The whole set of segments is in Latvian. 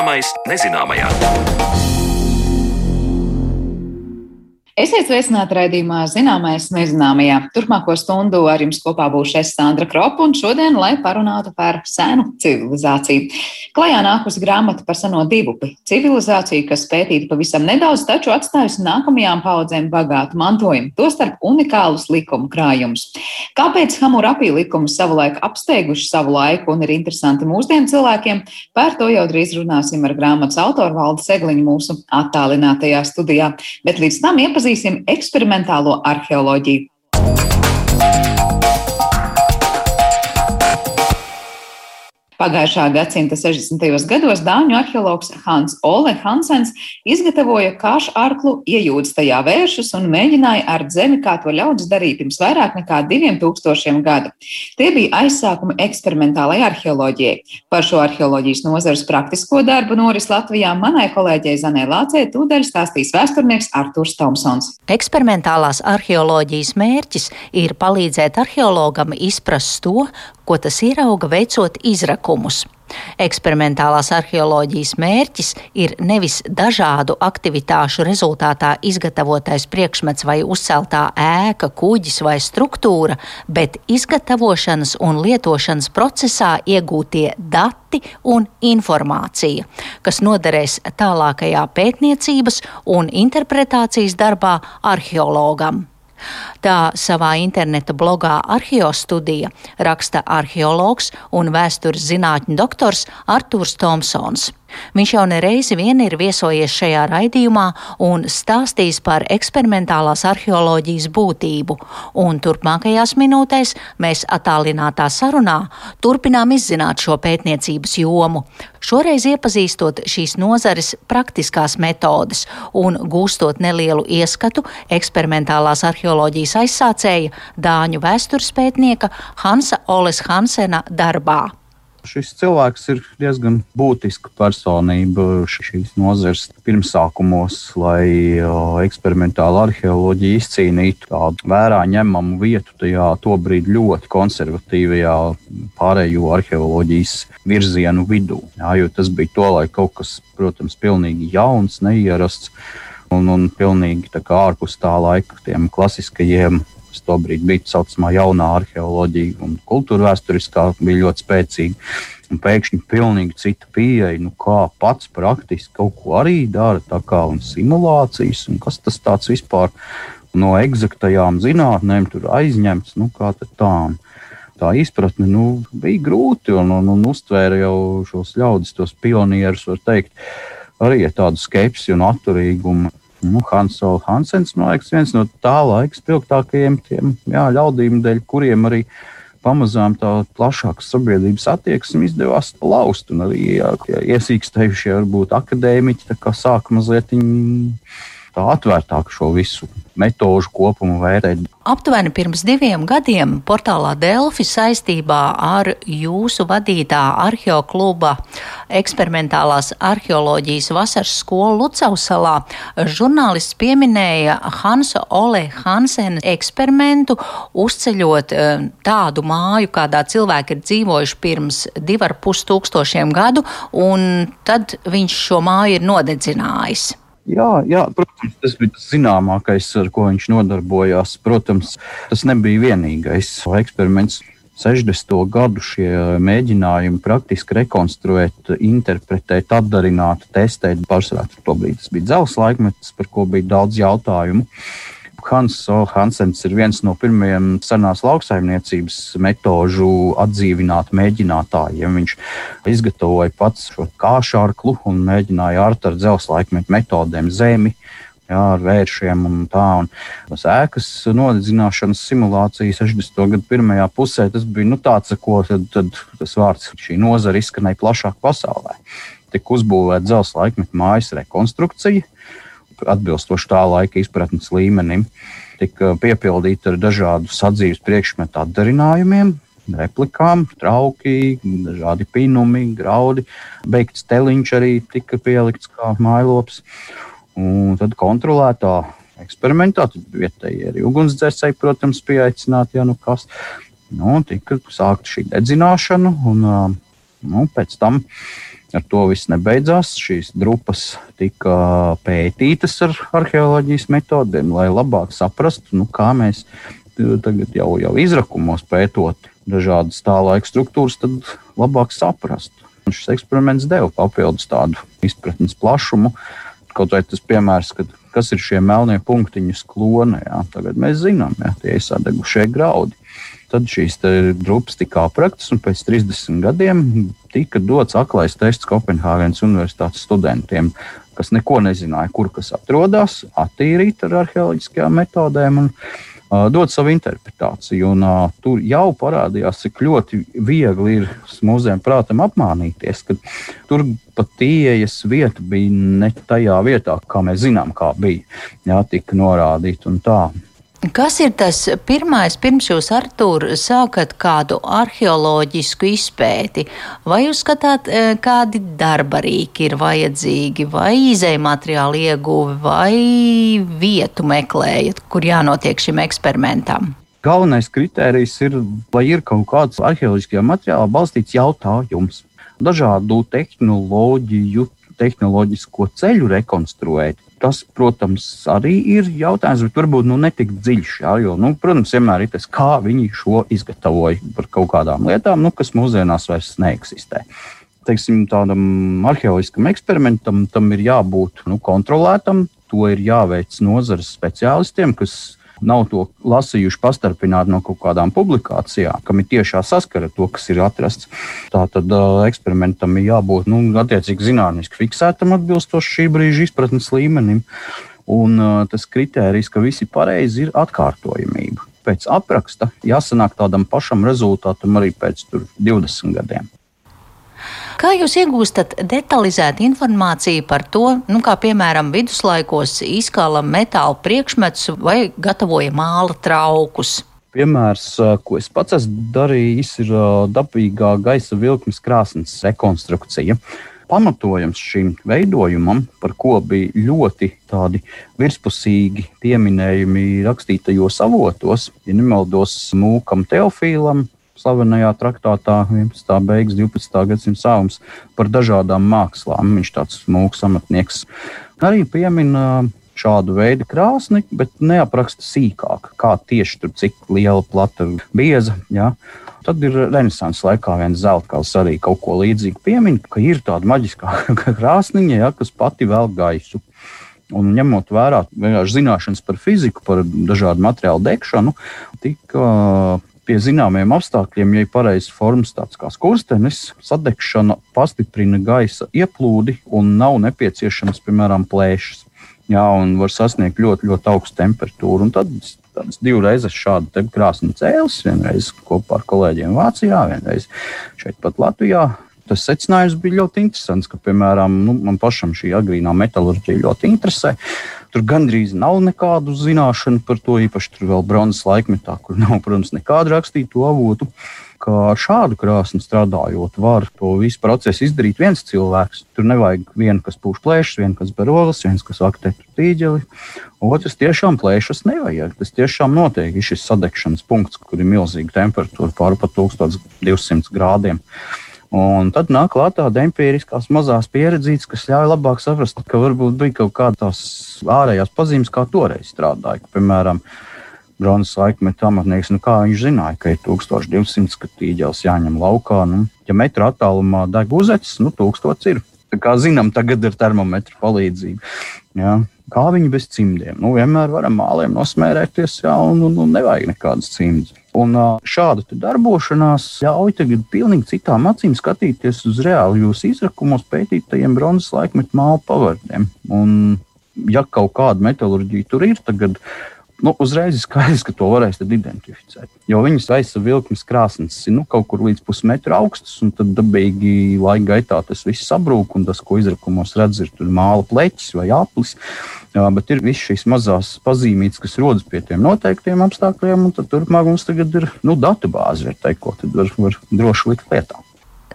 Zināmais nezināmajā. Esiet sveicināti raidījumā Zināmais nezināmajā. Turpmāko stundu ar jums kopā būšu es Sandra Kropa un šodien, lai parunātu par senu civilizāciju. Klajā nākusi grāmata par seno divupi - civilizāciju, kas pētīta pavisam nedaudz, taču atstājusi nākamajām paudzēm bagātu mantojumu, tostarp unikālus likumu krājumus. Kāpēc Hamurapī likumus savulaik apsteiguši savu laiku un ir interesanti mūsdienu cilvēkiem, par to jau drīz runāsim ar grāmatas autoru Valdu Segliņu mūsu attālinātajā studijā. Bet līdz tam iepazīstināsim atpazīsim eksperimentālo arheoloģiju. Pagājušā gadsimta 60. gados dāņu arheologs Hans Ole Hansens izgatavoja kāšu arklu, iejūdz tajā vēršus un mēģināja ar zemi, kā to ļaudis darīja pirms vairāk nekā 2000 gadu. Tie bija aizsākumi eksperimentālajai arheoloģijai. Par šo arheoloģijas nozares praktisko darbu noris Latvijā manai kolēģei Zanē Lācē tūdaļ stāstīs vēsturnieks Arturs Tomsons. Eksperimentālās arheoloģijas mērķis ir palīdzēt arheologam izprast to, ko tas ierauga veicot izrakumus. Eksperimentālās arheoloģijas mērķis ir nevis dažādu aktivitāšu rezultātā izgatavotais priekšmets vai uzceltā ēka, kuģis vai struktūra, bet izgatavošanas un lietošanas procesā iegūtie dati un informācija, kas noderēs tālākajā pētniecības un interpretācijas darbā arheologam. Tā savā interneta blogā Arheostudija raksta arheologs un vēstures zinātņu doktors Artūrs Tomsons. Viņš jau nereizi vien ir viesojies šajā raidījumā un stāstījis par eksperimentālās arheoloģijas būtību, un turpmākajās minūtēs mēs attālinātā sarunā turpinām izzināt šo pētniecības jomu, šoreiz iepazīstot šīs nozares praktiskās metodes un gūstot nelielu ieskatu eksperimentālās arheoloģijas aizsācēja Dāņu vēstures pētnieka Hansa Oles Hansena darbā. Šis cilvēks ir diezgan būtiska personība šīs nozares pirmsākumos, lai eksperimentāla arheoloģija izcīnītu tādu vērā ņemamu vietu tajā tobrīd ļoti konservatīvajā pārējo arheoloģijas virzienu vidū. Jā, jo tas bija to laiku kaut kas, protams, pilnīgi jauns, neierasts un, un pilnīgi ārpus tā laika tiem klasiskajiem kas tobrīd bija tā saucamā jaunā arheoloģija un kultūra vēsturiskā, bija ļoti spēcīga. Un pēkšņi pilnīgi cita pieeja, nu, kā pats praktiski kaut ko arī dara, tā kā un simulācijas, un kas tas tāds vispār no eksaktajām zinātnēm tur aizņemts, nu, kā tā. Tā izpratne nu, bija grūti, un, un, un uztvēra jau šos ļaudis, tos pionierus, var teikt, arī ar tādu skepsi un atturīgumu. Nu, Hansons Hansens, man liekas, viens no tā laika spilgtākajiem tiem, jā, ļaudīm, dēļ kuriem arī pamazām tā plašāka sabiedrības attieksme izdevās laust. Arī jā, iesīkstējušie varbūt akadēmiķi sāka mazliet tā atvērtāk šo visu metožu kopumu vērtēt. Aptuveni pirms diviem gadiem portālā Delfi saistībā ar jūsu vadītā arheokluba eksperimentālās arheoloģijas vasaras skolu Lucausalā žurnālists pieminēja Hansa Ole Hansena eksperimentu, uzceļot eh, tādu māju, kādā cilvēki ir dzīvojuši pirms divu ar pus tūkstošiem gadu, un tad viņš šo māju ir nodedzinājis. Jā, jā, protams, tas bija tas zināmākais, ar ko viņš nodarbojās. Protams, tas nebija vienīgais eksperiments. 60. gadu šie mēģinājumi praktiski rekonstruēt, interpretēt, atdarināt, testēt. Pārsvarā tas bija dzelzceļa laikmets, par ko bija daudz jautājumu. Hans Hansens ir viens no pirmajiem senās lauksaimniecības metožu atdzīvināt mēģinātājiem. Viņš izgatavoja pats šo kāšārklu un mēģināja ārt ar dzelzceļa laikmetu metodēm zemi. Jā, ar vēršiem un tā. Un ēkas nodedzināšanas simulācija 60. gada pirmajā pusē tas bija nu, tāds, ko tad, tad tas vārds šī nozara izskanēja plašāk pasaulē. Tika uzbūvēta dzelzceļa laikmetu mājas rekonstrukcija atbilstoši tā laika izpratnes līmenim, tika piepildīta ar dažādu sadzīves priekšmetu atdarinājumiem, replikām, trauki, dažādi pinumi, graudi. Beigts teliņš arī tika pielikts kā mailops. Un tad kontrolētā eksperimentā, tad vietējie arī ugunsdzēsēji, protams, pieaicināti, ja nu kas. Nu, tika sākta šī dedzināšana, un nu, pēc tam Ar to viss nebeidzās. Šīs grupas tika pētītas ar arheoloģijas metodēm, lai labāk saprastu, nu, kā mēs tagad jau, jau izrakumos pētot dažādas tā laika struktūras, tad labāk saprast. Un šis eksperiments deva papildus tādu izpratnes plašumu. Kaut vai tas piemērs, kad, kas ir šie melnie punktiņi sklonē, jā, tagad mēs zinām, ja tie ir sadegušie graudi. Tad šīs grupas tika apraktas, un pēc 30 gadiem tika dots aklais tests Kopenhāgenes Universitātes studentiem, kas neko nezināja, kur kas atrodas, attīrīt ar arheoloģiskajām metodēm. Un, dod savu interpretāciju. Un, uh, tur jau parādījās, cik ļoti viegli ir mūzēm prātam apmānīties, ka tur pat ieejas vieta bija ne tajā vietā, kā mēs zinām, kā bija. Jā, tika norādīta un tā. Kas ir tas pirmais, pirms jūs, Artur, sākat kādu arheoloģisku izpēti? Vai jūs skatāt, e, kādi darba rīki ir vajadzīgi, vai izēja materiāli ieguvi, vai vietu meklējat, kur jānotiek šim eksperimentam? Galvenais kriterijs ir, vai ir kaut kāds arheoloģiskajā materiālā balstīts jautājums. Dažādu tehnoloģiju, tehnoloģisko ceļu rekonstruēt Tas, protams, arī ir jautājums, bet varbūt nu, netik dziļš. Jā, jo, nu, protams, vienmēr ir tas, kā viņi šo izgatavoja par kaut kādām lietām, nu, kas mūsdienās vairs neeksistē. Teiksim, tādam arheoloģiskam eksperimentam tam ir jābūt nu, kontrolētam, to ir jāveic nozares speciālistiem, kas nav to lasījuši pastarpināti no kaut kādām publikācijām, kam ir tiešā saskara ar to, kas ir atrasts. Tā tad uh, eksperimentam ir jābūt nu, attiecīgi zinātniski fiksētam atbilstoši šī brīža izpratnes līmenim. Un uh, tas kriterijs, ka visi pareizi ir atkārtojamība. Pēc apraksta jāsanāk tādam pašam rezultātam arī pēc 20 gadiem. Kā jūs iegūstat detalizētu informāciju par to, nu, kā piemēram viduslaikos izkāla metāla priekšmetus vai gatavoja māla traukus? Piemērs, ko es pats esmu darījis, ir dabīgā gaisa vilkmes krāsnes rekonstrukcija. Pamatojums šim veidojumam, par ko bija ļoti tādi virspusīgi pieminējumi rakstītajos avotos, ja nemaldos, Mūkam Teofīlam, slavenajā traktātā 11. beigas, 12. gadsimta sākums par dažādām mākslām. Viņš tāds mūks amatnieks arī piemina šādu veidu krāsni, bet neapraksta sīkāk, kā tieši tur, cik liela, plata, bieza. Ja. Tad ir Renesanses laikā viens zeltkals arī kaut ko līdzīgu piemin, ka ir tāda maģiskā krāsniņa, ja, kas pati vēl gaisu. Un ņemot vērā zināšanas par fiziku, par dažādu materiālu degšanu, tika pie zināmiem apstākļiem, ja ir pareizs formas, tāds kā skurstenis, sadegšana pastiprina gaisa ieplūdi un nav nepieciešams, piemēram, plēšas. Jā, un var sasniegt ļoti, ļoti augstu temperatūru. Un tad tādas divas šādu krāsni cēlis, vienreiz kopā ar kolēģiem Vācijā, vienreiz šeit pat Latvijā tas secinājums bija ļoti interesants, ka, piemēram, nu, man pašam šī agrīnā metālurģija ļoti interesē. Tur gandrīz nav nekādu zināšanu par to, īpaši tur vēl bronzas laikmetā, kur nav, protams, nekādu rakstītu avotu. Kā ar šādu krāsni strādājot, var to visu procesu izdarīt viens cilvēks. Tur nevajag vienu, kas pūš plēšas, viens, kas barolas, viens, kas aktētu tīģeli. Otrs tiešām plēšas nevajag. Tas tiešām notiek. Ir šis sadegšanas punkts, kur ir milzīga temperatūra pāri pa 1200 grādiem. Un tad nāk klāt tāda empiriskās mazās pieredzītes, kas ļauj labāk saprast, ka varbūt bija kaut kādas ārējās pazīmes, kā toreiz strādāja. Piemēram, bronzas laikmeta amatnieks, nu kā viņš zināja, ka ir 1200 skatīģels jāņem laukā. Nu, ja metra attālumā deg uzecis, nu 1000 ir. Tā kā zinām, tagad ir termometra palīdzība. Ja? Kā viņi bez cimdiem? Nu, vienmēr varam māliem nosmērēties, jā, un, un, un nevajag nekādas cimdas. Un šāda darbošanās ļauj tagad pilnīgi citām acīm skatīties uz reāli jūsu izrakumos pētītajiem bronzas laikmetu mālu pavardēm. Un, ja kaut kāda metālurģija tur ir, tad nu, uzreiz ir skaidrs, ka to varēs identificēt. Jo viņas gaisa vilkmes krāsnes ir nu, kaut kur līdz pusmetru augstas, un tad dabīgi laika gaitā tas viss sabrūk, un tas, ko izrakumos redz, ir māla pleķis vai aplis. Jā, bet ir visas šīs mazās pazīmītes, kas rodas pie tiem noteiktiem apstākļiem, un turpmāk mums tagad ir nu, datubāze, teikt, ko tad var, var droši likt lietā.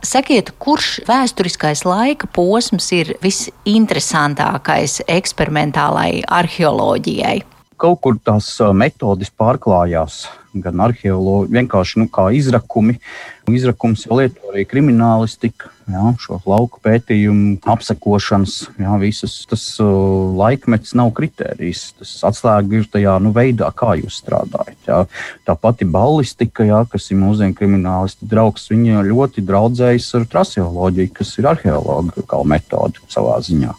Sakiet, kurš vēsturiskais laika posms ir visinteresantākais eksperimentālai arheoloģijai? Kaut kur tās metodes pārklājās gan arheologi, vienkārši nu, kā izrakumi. Izrakums jau lieto arī kriminālistika, jā, šo lauku pētījumu, apsekošanas, jā, visas tas uh, laikmets nav kritērijs. Tas atslēga ir tajā nu, veidā, kā jūs strādājat. Jā. Tā pati ballistika, jā, kas ir mūsdienu kriminālisti draugs, viņa ļoti draudzējas ar trasioloģiju, kas ir arheologa metode savā ziņā.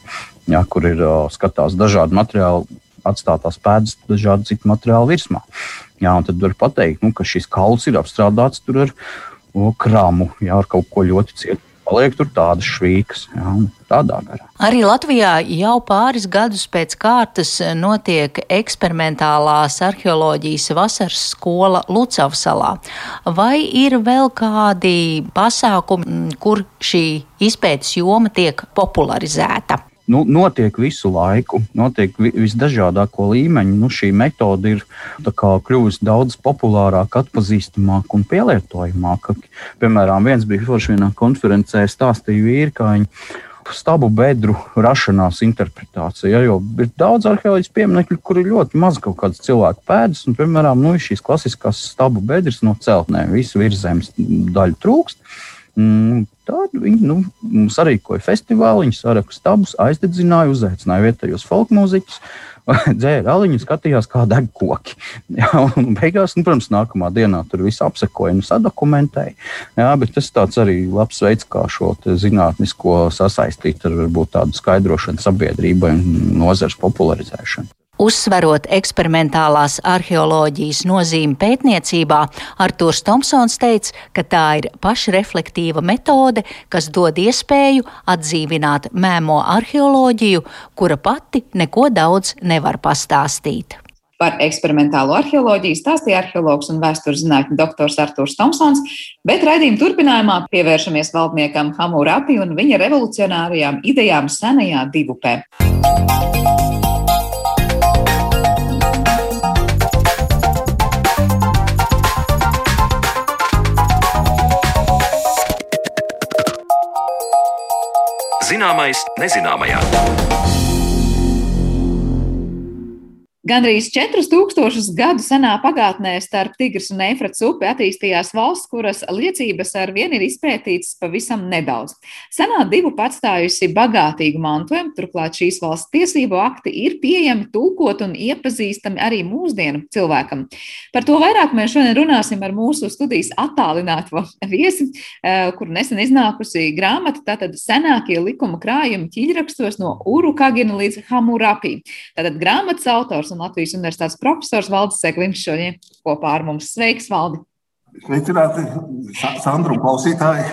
Jā, kur ir uh, skatās dažādi materiāli, atstātās pēdas, dažādi citi materiāli virsmā. Jā, un tad var pateikt, nu, ka šis kauls ir apstrādāts ar o, kramu, jā, ar kaut ko ļoti cietu. Paliek tur tādas švīkas, jā, tādā garā. Arī Latvijā jau pāris gadus pēc kārtas notiek eksperimentālās arheoloģijas vasaras skola Lucavsalā. Vai ir vēl kādi pasākumi, kur šī izpētes joma tiek popularizēta? Nu, notiek visu laiku, notiek visdažādāko līmeņu. Nu, šī metode ir kļuvusi daudz populārāka, atpazīstamāka un pielietojamāka. Piemēram, viens bija forši vienā konferencē stāstīja vīri, kā viņi stabu bedru rašanās interpretācija. Jo ir daudz arheoloģijas pieminekļu, kur ir ļoti maz kaut kādas cilvēku pēdas. Un, piemēram, nu, šīs klasiskās stabu bedres no celtnēm, visu virsmas daļu trūkst. Mm, tad viņi nu, sarīkoja festivālu, viņi saraksta stabus, aizdedzināja, uzaicināja vietējos folk mūziķus, dzēra aliņu, skatījās, kā deg koki. Jā, un beigās, nu, protams, nākamā dienā tur viss apsekoja un sadokumentēja. Jā, bet tas tāds arī labs veids, kā šo zinātnisko sasaistīt ar varbūt tādu skaidrošanu sabiedrībai un nozares popularizēšanu. Uzsverot eksperimentālās arheoloģijas nozīmi pētniecībā, Arthurs Tomsons teica, ka tā ir pašreflektīva metode, kas dod iespēju atdzīvināt mēmo arheoloģiju, kura pati neko daudz nevar pastāstīt. Par eksperimentālo arheoloģiju stāstīja arheologs un vēstures zinātņu doktors Arthurs Tomsons, bet raidījuma turpinājumā pievēršamies valdniekam Hamurapi un viņa revolucionārajām idejām senajā divupē. Zināmais nezināmajā. Gandrīz 4000 gadu senā pagātnē starp Tigras un Eifrats upi attīstījās valsts, kuras liecības ar vienu ir izpētītas pavisam nedaudz. Senā divu patstājusi bagātīgu mantojumu, turklāt šīs valsts tiesību akti ir pieejami, tulkot un iepazīstami arī mūsdienu cilvēkam. Par to vairāk mēs šodien runāsim ar mūsu studijas attālināto viesi, eh, kur nesen iznākusi grāmata, tātad senākie likuma krājumi ķīļrakstos no Urukagina līdz Hamurapi. Tātad grāmatas autors un Latvijas Universitātes profesors Valdis Sekliņš šodien kopā ar mums. Sveiks, Valdi! Sveicināti, Sandru klausītāji!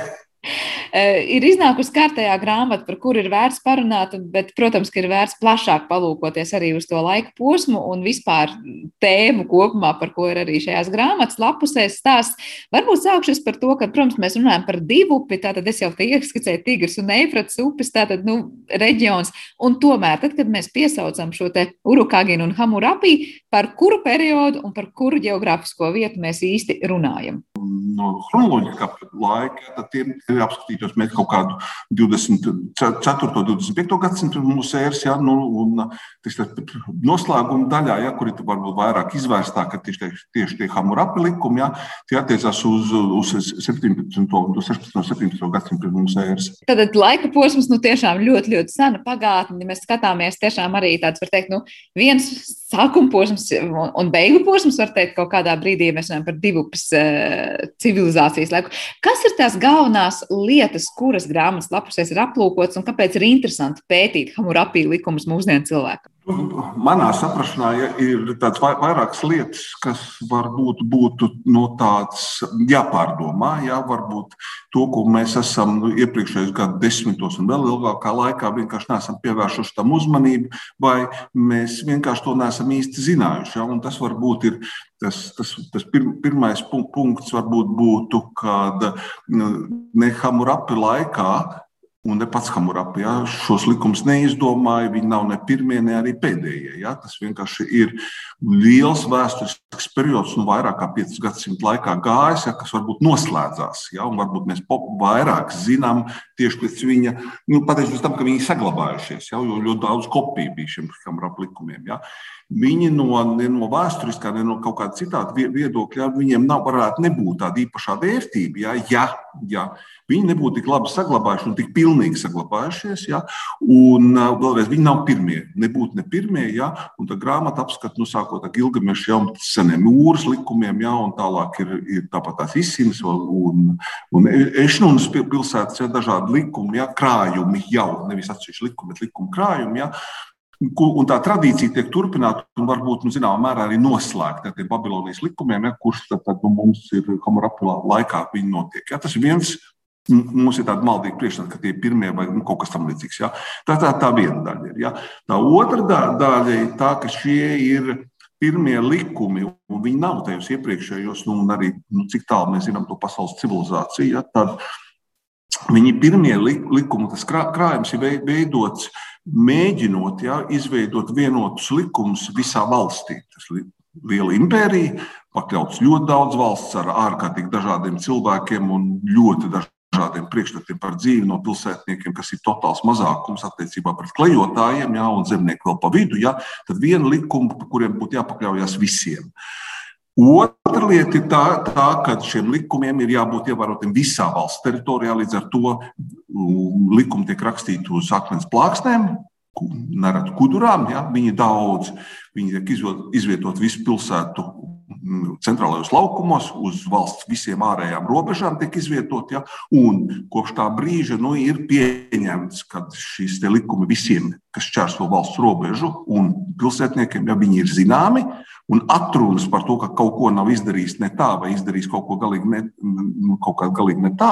Eh, ir iznākusi kārtējā grāmata, par kuru ir vērts parunāt, bet, protams, ka ir vērts plašāk palūkoties arī uz to laika posmu un vispār tēmu kopumā, par ko ir arī šajās grāmatas lapusēs stāsts. Varbūt sākšu par to, ka, protams, mēs runājam par divu upi, tātad es jau te ieskicēju Tigras un Eifrats upes, tātad, nu, reģions, un tomēr, tad, kad mēs piesaucam šo te Urukaginu un Hamurapī, par kuru periodu un par kuru geogrāfisko vietu mēs īsti runājam? No chronoloģiskā laika, tad tie ir apskatīti skatītos mēs kaut kādu 24. un 25. gadsimtu mūsu ēras, ja, nu, un noslēguma daļā, ja, kur ir varbūt vairāk izvērstā, ka tieši, tieši tie hamurapi likumi, ja, tie attiecās uz, uz 17. un 16. un 17. gadsimtu mūsu ēras. Tad laika posms nu, tiešām ļoti, ļoti sena pagātne. Mēs skatāmies tiešām arī tāds, var teikt, nu, viens sākuma posms un beigu posms, var teikt, kaut kādā brīdī, mēs runājam par divu uh, civilizācijas laiku. Kas ir tās galvenās lietas? Lietas, kuras grāmatas lapusēs ir aplūkotas un kāpēc ir interesanti pētīt Hamurapī likumus mūsdienu cilvēkam? Manā saprāšanā ja, ir tādas vairākas lietas, kas varbūt būtu no tādas jāpārdomā. Jā, varbūt to, ko mēs esam nu, iepriekšējos gadu desmitos un vēl ilgākā laikā vienkārši neesam pievērsuši tam uzmanību, vai mēs vienkārši to neesam īsti zinājuši. Jā, tas varbūt ir tas, tas, tas pir, pirmais punkts, varbūt būtu, kad nu, ne Hamurapi laikā Un ne pats Hamurapi ja, šos likumus neizdomāja. Viņi nav ne pirmie, ne arī pēdējie. Ja. Tas vienkārši ir liels vēsturisks periods, nu, vairāk kā 5 gadsimtu laikā gājis, ja, kas varbūt noslēdzās. Ja, varbūt mēs vairāk zinām tieši pēc viņa, nu, pateicoties tam, ka viņi saglabājušies, ja, jo ļoti daudz kopiju bija šiem Hamurapi likumiem. Ja. Viņi no, no vēsturiskā, ne no kaut kāda citāda viedokļa, viņiem nav, varētu nebūt tāda īpašā vērtība, ja, ja, ja viņi nebūtu tik labi saglabājušies un tik pilnīgi saglabājušies. Ja, un vēlreiz viņi nav pirmie, nebūtu ne pirmie. Ja, un tā grāmata apskata, nu, sākot ar Gilgameša jau seniem jūras likumiem, ja, un tālāk ir, ir tāpat tās izsinas un, un Ešnunas pilsētas, ja, dažādi likumi, ja, krājumi jau, nevis atsevišķi likumi, bet likumi krājumi. Ja, Un tā tradīcija tiek turpināta un varbūt nu, zināmā mērā arī noslēgta ar tiem Babilonijas likumiem, ja, kurš tad, tad, nu, mums ir Hamarapilā laikā notiek. Ja. Tas ir viens. Mums ir tāda maldīga priekšstata, ka tie ir pirmie vai nu, kaut kas tamlīdzīgs. Ja. Tā, tā, tā viena daļa ir. Ja. Tā otra daļa ir tā, ka šie ir pirmie likumi, un viņi nav tajos iepriekšējos, nu, un arī nu, cik tālu mēs zinām to pasaules civilizāciju. Ja, tad viņi pirmie likumi, tas krājums ir veidots mēģinot ja, izveidot vienotus likumus visā valstī. Tas liela impērija, pakļauts ļoti daudz valsts ar ārkārtīgi dažādiem cilvēkiem un ļoti dažādiem priekšstatiem par dzīvi no pilsētniekiem, kas ir totāls mazākums attiecībā pret klejotājiem, ja, un zemnieku vēl pa vidu. Ja, tad viena likuma, kuriem būtu jāpakļaujas visiem. Otra lieta ir tā, tā, ka šiem likumiem ir jābūt ievērotiem visā valsts teritorijā. Līdz ar to mm, likumi tiek rakstīti uz akmens plāksnēm, nereti kudurām. Ja? Viņi daudz, viņi tiek izvietot visu pilsētu mm, centrālajos laukumos, uz valsts visiem ārējām robežām tiek izvietot. Ja? Un kopš tā brīža nu, ir pieņemts, ka šīs likumi visiem, kas čērso valsts robežu un pilsētniekiem, ja viņi ir zināmi, un atrunas par to, ka kaut ko nav izdarījis ne tā, vai izdarījis kaut ko galīgi ne, nu, kaut galīgi ne tā,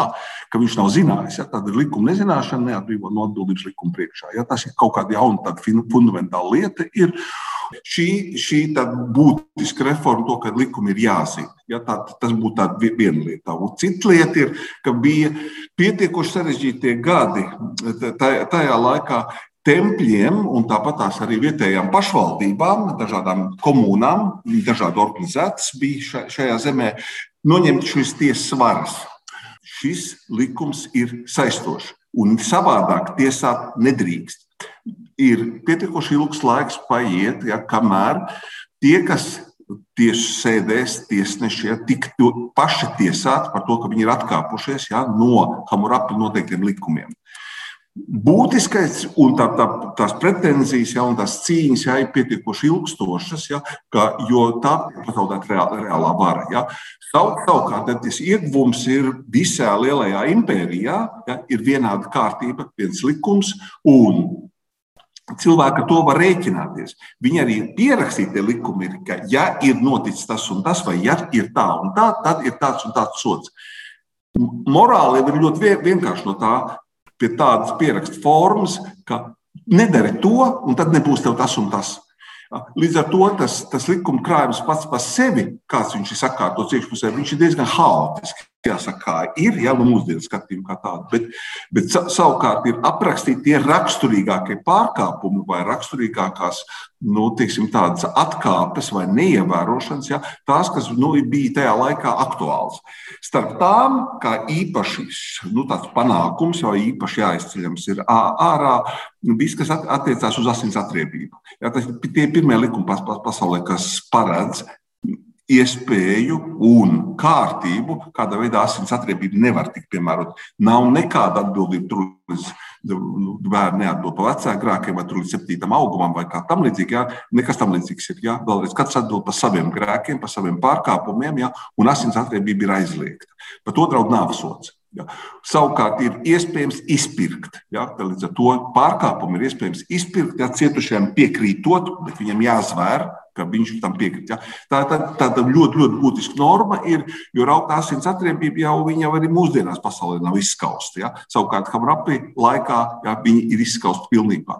ka viņš nav zinājis. Ja, tad likuma nezināšana neatbrīvo no atbildības likuma priekšā. Ja, tas ir kaut kāda jauna, fundamentāla lieta. Ir. Šī, šī būtiska reforma, to, ka likumi ir jāzina. Ja, tā, tas būtu viena lieta. Un cita lieta ir, ka bija pietiekoši sarežģītie gadi tajā laikā, tempļiem un tāpat tās arī vietējām pašvaldībām, dažādām komunām, dažādi organizētas bija šajā zemē, noņemt šīs tiesas varas. Šis likums ir saistošs un savādāk tiesāt nedrīkst. Ir pietiekoši ilgs laiks paiet, ja, kamēr tie, kas tieši sēdēs, tiesneši ja, tiktu paši tiesāti par to, ka viņi ir atkāpušies ja, no Hamurapi noteiktiem likumiem. Būtiskais un tā, tā, tās pretenzijas, ja, un tās cīņas ja, ir pietiekoši ilgstošas, ja, ka, jo tā ir pazaudēta reālā, reālā vara. Ja. Savukārt, tas ieguvums ir visā lielajā impērijā, ja, ir vienāda kārtība, viens likums, cilvēki ar to var rēķināties. Viņi arī pierakstītie likumi ir, ka, ja ir noticis tas un tas, vai ja ir tā un tā, tad ir tāds un tāds sots. Morāli ir ļoti vienkārši no tā pie tādas pierakstu formas, ka nedari to, un tad nebūs tev tas un tas. Līdz ar to tas, tas likuma krājums pats par sevi, kāds viņš ir sakārtots iekšpusē, viņš ir diezgan haotisks jāsaka, ir, ja nu mūsdienu skatījumā kā tāda, bet, bet savukārt ir aprakstīti tie raksturīgākie pārkāpumi vai raksturīgākās nu, teiksim, tādas atkāpes vai neievērošanas, ja, tās, kas nu, bija tajā laikā aktuāls. Starp tām, kā īpaši nu, panākums vai īpaši jāizceļams, ir ārā viss, kas attiecās uz asins atriebību. Ja, tas ir tie pirmie likumi pasaulē, kas paredz iespēju un kārtību, kādā veidā asins atriebība nevar tikt piemērota. Nav nekāda atbildība tur līdz nu, bērnu neatdod pa vecākiem, vai līdz septītam augumam, vai kā tam līdzīgi. Jā. Nekas tam līdzīgs ir. Jā. Vēlreiz katrs atbild par saviem grēkiem, par saviem pārkāpumiem, jā, un asins atriebība ir aizliegta. Par to draud nāvesots. Ja. Savukārt ir iespējams izpirkt. Ja. Līdz ar to pārkāpumu ir iespējams izpirkt, ja cietušajam piekrītot, bet viņam jāzvēr ka viņš tam piekrīt. Ja? Tā ir tāda ļoti, ļoti būtiska norma, ir, jo rauta asins atriebība jau, jau arī mūsdienās pasaulē nav izskausta. Ja? Savukārt, Hamrapi laikā ja, viņi ir izskausti pilnībā.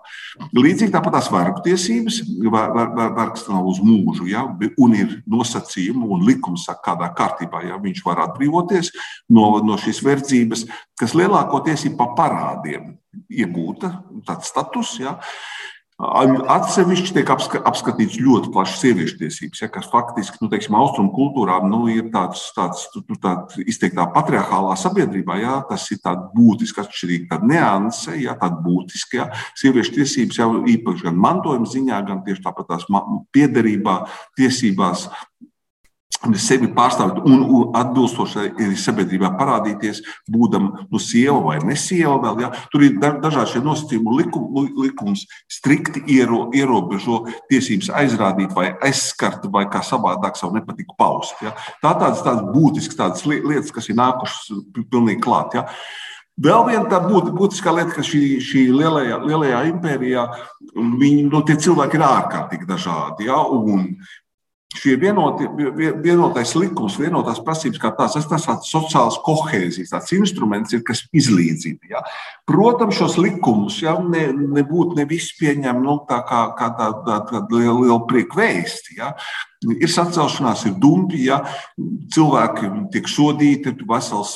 Līdzīgi tāpat tās vergu tiesības, vergs nav uz mūžu, ja? un ir nosacījumi un likums kādā kārtībā ja? viņš var atbrīvoties no, no šīs verdzības, kas lielākoties ir pa parādiem. iegūta, tāds status. Ja. Atsevišķi tiek apskatīts ļoti plašs sieviešu tiesības, ja, kas faktiski nu, teiksim, austrumu kultūrā nu, ir tāds, tāds nu, tāds izteiktā patriarchālā sabiedrībā. Ja, tas ir tāds būtisks, atšķirīgs, tāda nianse, ja, tāda būtiska. Ja. Sieviešu tiesības jau īpaši gan mantojuma ziņā, gan tieši tāpat tās piederībā, tiesībās sevi pārstāvēt un, un atbilstoši arī sabiedrībā parādīties, būdama nu, sieva vai ne sieva. Vēl, ja? Tur ir dažādi šie nosacījumi. Likum, likums strikti iero, ierobežo tiesības aizrādīt vai aizskart vai kā savādāk savu nepatiku paust. Ja? Tā tādas, tādas būtiskas tādas lietas, kas ir nākušas pilnīgi klāt. Ja? Vēl viena tā būtiskā lieta, ka šī, šī lielajā, lielajā impērijā viņi, no nu, cilvēki ir ārkārtīgi dažādi. Ja? Un šie vienoti, vienotais likums, vienotās prasības kā tās, tas tāds sociāls kohēzijas, tāds instruments ir, kas izlīdzina. Ja. Protams, šos likumus ja, ne, nebūtu ne visi pieņem nu, tā kā, kā tāda tā, tā, tā liela, liela prieka vēsti. Ja. Ir sacelšanās, ir dumpi, ja cilvēki tiek sodīti, vesels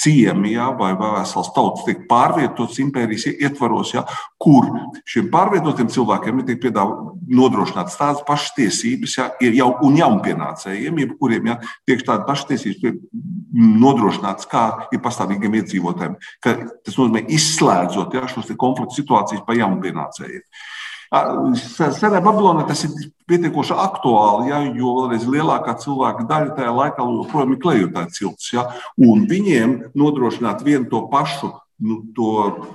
ciemi ja, vai vesels tauts tiek pārvietots impērijas ietvaros, ja, kur šiem pārvietotiem cilvēkiem tiek nodrošināts tādas pašas tiesības, ja, jau un jaunpienācējiem, jebkuriem ja, tiek tādas pašas tiesības nodrošināts, kā ir pastāvīgiem iedzīvotājiem. Tas nozīmē izslēdzot ja, šos konfliktu situācijas pa jaunpienācējiem. Senā Babilonā tas ir pietiekoši aktuāli, ja, jo vēlreiz lielākā cilvēka daļa tajā laikā joprojām ir klejotāji cilts. Ja, un viņiem nodrošināt vienu to pašu nu, to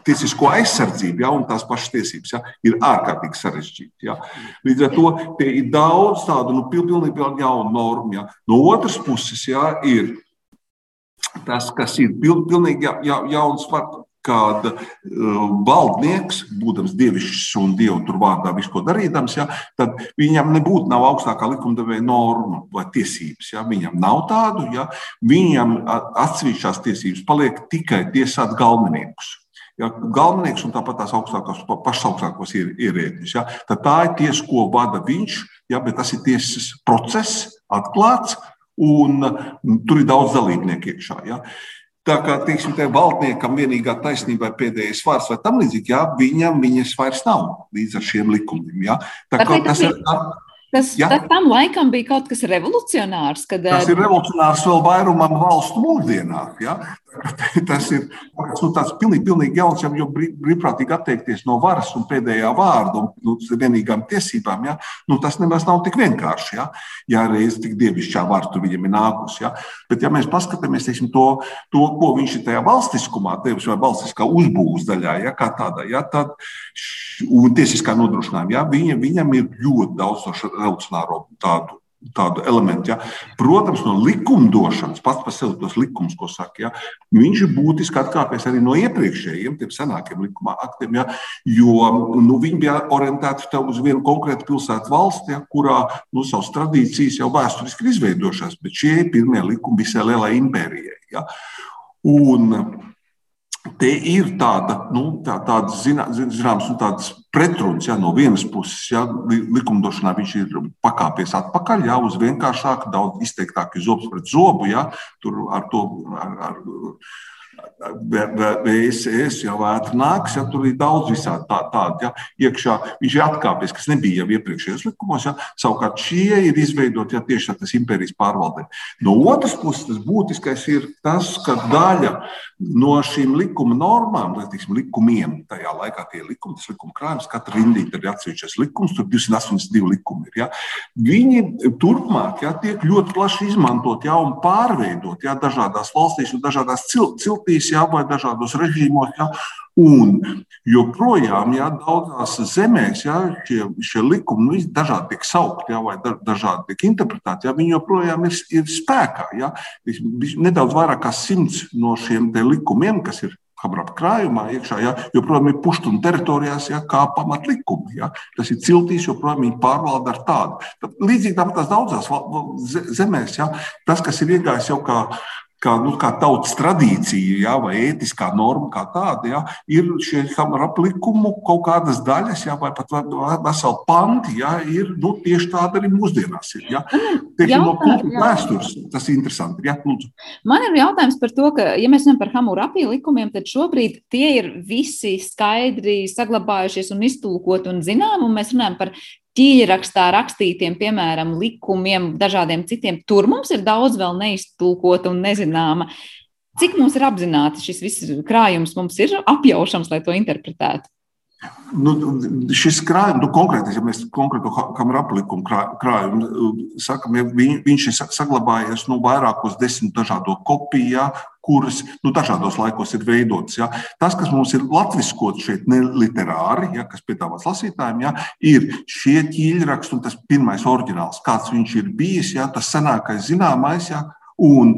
tiesisko aizsardzību, ja, un tās pašas tiesības ja, ir ārkārtīgi sarežģīti. Ja. Līdz ar to ir daudz tādu nu, pilnīgi jaunu normu. Ja. No otras puses, ja, ir tas, kas ir pilnīgi ja, ja, jauns kad uh, valdnieks, būdams dievišķs un dievu tur vārdā visu ko darīdams, ja, tad viņam nebūtu nav augstākā likumdevēja norma vai tiesības. Ja, viņam nav tādu, ja, viņam atsevišķās tiesības paliek tikai tiesāt galveniekus. Ja, galvenais un tāpat tās augstākās, pašas augstākās ierēdņus. Ja, tad tā ir tiesa, ko vada viņš, ja, bet tas ir tiesas process, atklāts, un tur ir daudz dalībnieku iekšā. Ja. Tā kā teiksim, valdniekam vienīgā taisnība ir pēdējais vārds, vai tam līdzīgi, jā, viņam viņas vairs nav līdz ar šiem likumiem. Jā. Tā kā tas ir. Tas, ja? tam laikam bija kaut kas revolucionārs. Kad, tas ir revolucionārs vēl vairumam valstu mūsdienās. Ja? Tas ir nu, tāds pilnīgi, pilnīgi jauns, jo brīvprātīgi atteikties no varas un pēdējā vārda un nu, vienīgām tiesībām. Ja? Nu, tas nemaz nav tik vienkārši. Ja, ja reiz tik dievišķā vārda tur viņam ir nākusi. Ja? Bet, ja mēs paskatāmies teiksim, to, to, ko viņš ir tajā valstiskumā, tevis vai valstiskā uzbūves daļā, ja, kā tādā, ja, tad un tiesiskā nodrošinājuma, ja, viņa, viņam ir ļoti daudz revolucionāro tādu tādu elementu. Ja. Protams, no likumdošanas, pats par sevi tos likumus, ko saka, ja, viņš ir būtiski atkāpies arī no iepriekšējiem, tiem senākiem likuma aktiem, ja, jo nu, viņi bija orientēti uz vienu konkrētu pilsētu valsti, ja, kurā nu, savas tradīcijas jau vēsturiski ir izveidojušās, bet šie pirmie likumi visai lielai impērijai. Ja. Un, Te ir tāda, nu, tā, tāda zināms, nu, tādas pretrunas. Ja, no vienas puses, ja, likumdošanā viņš ir pakāpies atpakaļ, ja, uz vienkāršāku, daudz izteiktāku zobus pret zobu. Ja, ar to ar, ar, VSS jau vētra nāks, ja tur ir daudz visādi tā, tādu. Ja, iekšā viņš ir atkāpies, kas nebija jau iepriekšējos likumos. Ja, savukārt šie ir izveidoti ja, tieši tas impērijas pārvaldē. No otras puses, tas būtiskais ir tas, ka daļa no šīm likuma normām, vai tiksim, likumiem, tajā laikā tie likumi, tas likuma krājums, katra rindīte ir atsevišķais likums, tur 282 likumi ir. Ja, viņi turpmāk ja, tiek ļoti plaši izmantot ja, un pārveidot ja, dažādās valstīs un dažādās ciltīs valstīs, jā, vai dažādos režīmos. Jā. Un joprojām, ja daudzās zemēs ja, šie, šie likumi nu, dažādi tiek saukti ja, vai da, dažādi tiek interpretēti, ja, viņi joprojām ir, ir spēkā. Ja. Nedaudz vairāk kā simts no šiem likumiem, kas ir Habrapa krājumā iekšā, ja, joprojām ir puštunu teritorijās, ja, kā pamatlikumi. Ja. Tas ir ciltīs, joprojām viņi pārvalda ar tādu. Līdzīgi tāpat tās daudzās zemēs, ja, tas, kas ir iegājis jau kā kā, nu, kā tautas tradīcija, jā, vai ētiskā norma, kā tāda, jā, ir šie aplikumu kaut kādas daļas, jā, vai pat veseli panti, jā, ir nu, tieši tāda arī mūsdienās. Ir, jā. Tieši no kultūras vēstures tas ir interesanti. Jā, lūdzu. Man ir jautājums par to, ka, ja mēs runājam par Hamurapī likumiem, tad šobrīd tie ir visi skaidri saglabājušies un iztulkoti un zinām, un mēs runājam par ķīļrakstā rakstītiem, piemēram, likumiem, dažādiem citiem. Tur mums ir daudz vēl neiztulkota un nezināma. Cik mums ir apzināti šis viss krājums, mums ir apjaušams, lai to interpretētu? Nu, šis krājums, nu, konkrēti, ja mēs konkrēto kameru aplikumu krājumu sakam, ja viņ, viņš ir saglabājies nu, vairākos desmit dažādo kopiju, ja, kuras nu, dažādos laikos ir veidotas. Ja. Tas, kas mums ir latviskots šeit, ne literāri, ja, kas piedāvāts lasītājiem, ja, ir šie ķīļraksti un tas pirmais oriģināls, kāds viņš ir bijis, ja, tas senākais zināmais. Ja, Un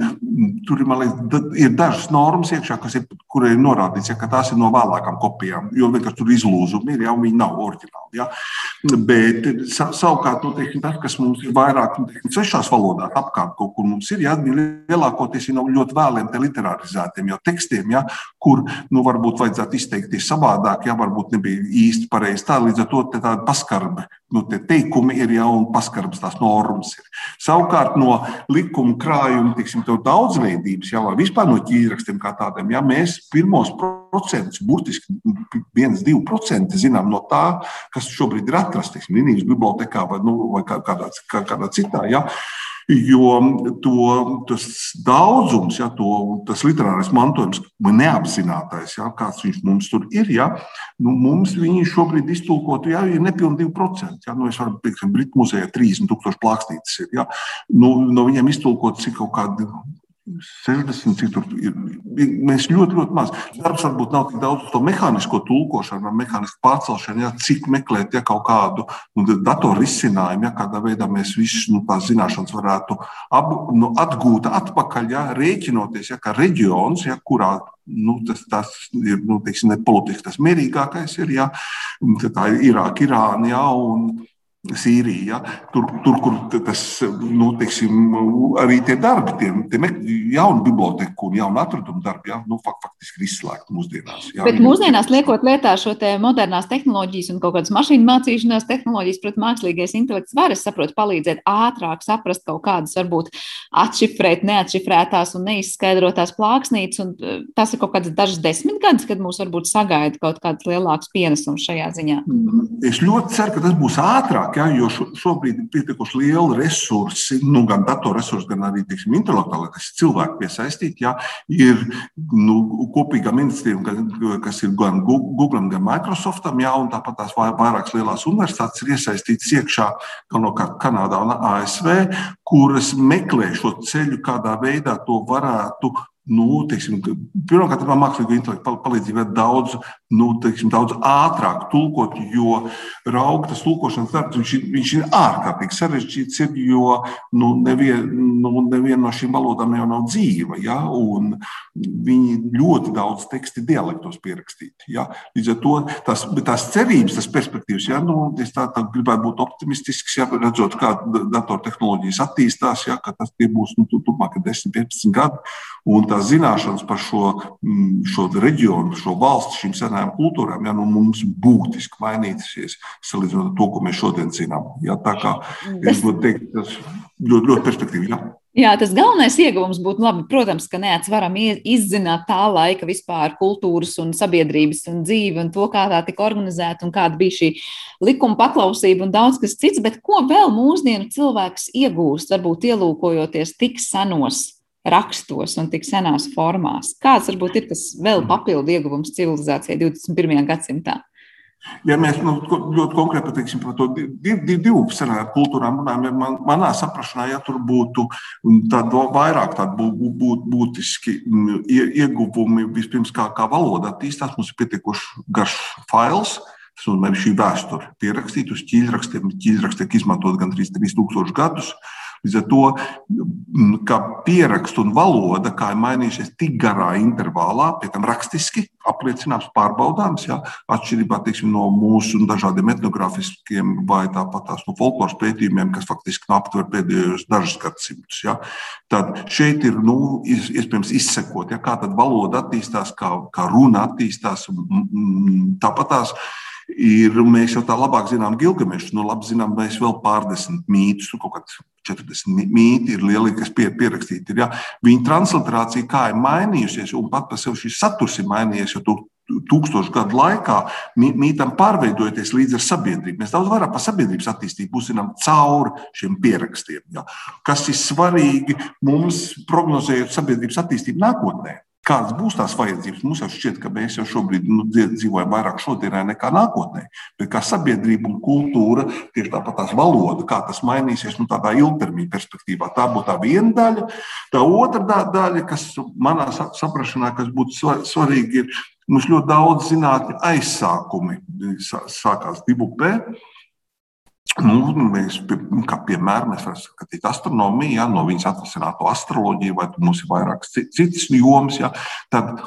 tur liekas, ir dažas normas, iekšā, ir, kur ir norādīts, ja, ka tās ir no vēlākām kopijām. Jo vienkārši tur izlūzumi ir, ja viņi nav oriģināli. Ja. Bet savukārt, nu, teiksim, tas, kas mums ir vairāk nu, teiksim, svešās valodās, apkārt kaut kur mums ir, ja, lielākoties ir no ļoti vēliem literārizētiem tekstiem, ja, kur nu, varbūt vajadzētu izteikties savādāk, ja varbūt nebija īsti pareizi. Tā līdz ar to tāda paskarbe nu, teikumi ir jau un paskarbs tās normas. Ir. Savukārt no likuma krājuma, tiksim, daudzveidības, jau vispār no ķīrakstiem kā tādiem, ja mēs pirmos procentus, burtiski 1-2% zinām no tā, kas šobrīd ir atrasts, teiksim, Linijas bibliotekā vai, nu, vai kādā, kādā citā. Ja. Jo to, tas daudzums, ja, to, tas literārais mantojums, neapzinātais, ja, kāds viņš mums tur ir, ja, nu, mums viņi šobrīd iztulkotu, ja ir nepilnīgi 2%. Ja, nu, es varu ka Britu muzejā 30,000 plāksnītes ir. Ja, nu, no viņiem iztulkot cik kaut kādi 60, cik tur ir. Mēs ļoti, ļoti maz. Darbs varbūt nav tik daudz to mehānisko tulkošanu, vai mehānisku pārcelšanu, ja, cik meklēt ja, kaut kādu nu, datoru risinājumu, ja kādā veidā mēs visas nu, tās zināšanas varētu ap, nu, atgūt atpakaļ, ja, rēķinoties, ja, ka reģions, ja, kurā nu, tas, tas ir nu, teiksim, politiski tas mierīgākais, ir, ja, tā ir Irāka, Irāna. Ja, un, Sīrija, ja? tur, tur, kur tas, nu, teiksim, arī tie darbi, tie, tie jauni biblioteki un jauni atradumu darbi, ja? nu, faktiski ir izslēgti mūsdienās. Ja? Bet mūsdienās liekot lietā šo modernās tehnoloģijas un kaut kādas mašīnu mācīšanās tehnoloģijas, protams, mākslīgais intelekts var, es saprotu, palīdzēt ātrāk saprast kaut kādas, varbūt atšifrēt neatšifrētās un neizskaidrotās plāksnītes, un eh, tas ir kaut kāds dažas desmit gadus, kad mūs varbūt sagaida kaut kāds lielāks pienesums šajā ziņā. Es ļoti ceru, ka tas būs ātrāk vairāk, ja, jo šo, šobrīd ir pietiekuši lieli resursi, nu, gan datorresursi, gan arī tiksim, ir cilvēki piesaistīti. Ja, ir nu, kopīgām iniciatīvām, kas ir gan Google, gan Microsoftam, ja, un tāpat tās vairākas lielās universitātes ir iesaistītas iekšā, galvenokārt Kanādā un ASV, kuras meklē šo ceļu, kādā veidā to varētu nu, teiksim, pirmkārt, mākslīgo intelektu palīdzību ir daudz, nu, teiksim, daudz ātrāk tulkot, jo raugtas tulkošanas darbs viņš, viņš ir ārkārtīgi sarežģīts, ir, jo nu, neviena nu, nevien no šīm valodām jau nav dzīva. Ja, viņi ļoti daudz tekstu dialektos pierakstīti. Ja. Līdz ar to tās, tās cerības, tas perspektīvas, ja, nu, es tā, tā gribētu būt optimistisks, ja, redzot, kā datortehnoloģijas attīstās, ja, ka tas būs nu, turpmāk 10, 15 gadi. Un tās zināšanas par šo, mm, šo reģionu, šo valsti, šīm senajām kultūrām, ja, nu, mums būtiski mainīsies salīdzinot ar to, ko mēs šodien zinām. Ja, tā kā es būtu teikt, tas ļoti, ļoti perspektīvi. Ja. Jā, tas galvenais ieguvums būtu labi, protams, ka neatsvaram izzināt tā laika vispār kultūras un sabiedrības un dzīvi un to, kā tā tika organizēta un kāda bija šī likuma paklausība un daudz kas cits, bet ko vēl mūsdienu cilvēks iegūst, varbūt ielūkojoties tik senos rakstos un tik senās formās. Kāds varbūt ir tas vēl papildu ieguvums civilizācijai 21. gadsimtā? Ja mēs nu, ļoti konkrēti pateiksim par to divu, senāru kultūrām, runājam, man, manā saprašanā, ja tur būtu tāda vairāk tāda bū, bū, būtiski ieguvumi, vispirms kā, kā valoda attīstās, mums ir pietiekoši garš fails. Tas nozīmē, šī vēsture pierakstīta uz ķīļrakstiem. Ķīļraksti tiek izmantot gandrīz 3000 gadus. Līdz ar to, ka pierakstu un valoda, kā ir mainījušies tik garā intervālā, pie tam rakstiski apliecināms, pārbaudāms, ja, atšķirībā teiksim, no mūsu dažādiem etnogrāfiskiem vai tāpat tās no folkloras pētījumiem, kas faktiski aptver pēdējos dažus gadsimtus. Ja. Tad šeit ir nu, iespējams izsekot, ja, kā valoda attīstās, kā, kā runa attīstās. Tāpat tās ir, mēs jau tā labāk zinām Gilgamešu, nu labi zinām, mēs vēl pārdesmit mītus, nu, kaut kāds 40 mīti ir lieli, kas pie, pierakstīti. Ir, ja. Viņa transliterācija kā ir mainījusies, un pat par sevi šis saturs ir mainījies, tūkstošu gadu laikā mītam pārveidojoties līdz ar sabiedrību. Mēs daudz vairāk par sabiedrības attīstību uzzinām cauri šiem pierakstiem, ja. kas ir svarīgi mums prognozējot sabiedrības attīstību nākotnē. Kādas būs tās vajadzības? Mums jau šķiet, ka mēs jau šobrīd nu, dzīvojam vairāk šodienai nekā nākotnē. Bet kā sabiedrība un kultūra, tieši tāpat tās valoda, kā tas mainīsies nu, tādā ilgtermiņa perspektīvā. Tā būtu tā viena daļa. Tā otra daļa, kas manā saprašanā, kas būtu svarīga, ir mums ļoti daudz zinātņu aizsākumi sākās divu pēdu Nu, mēs, nu, kā piemēram, mēs varam skatīt astronomiju, ja, no viņas atvasināto astroloģiju, vai mums ir vairākas citas jomas. Ja, tad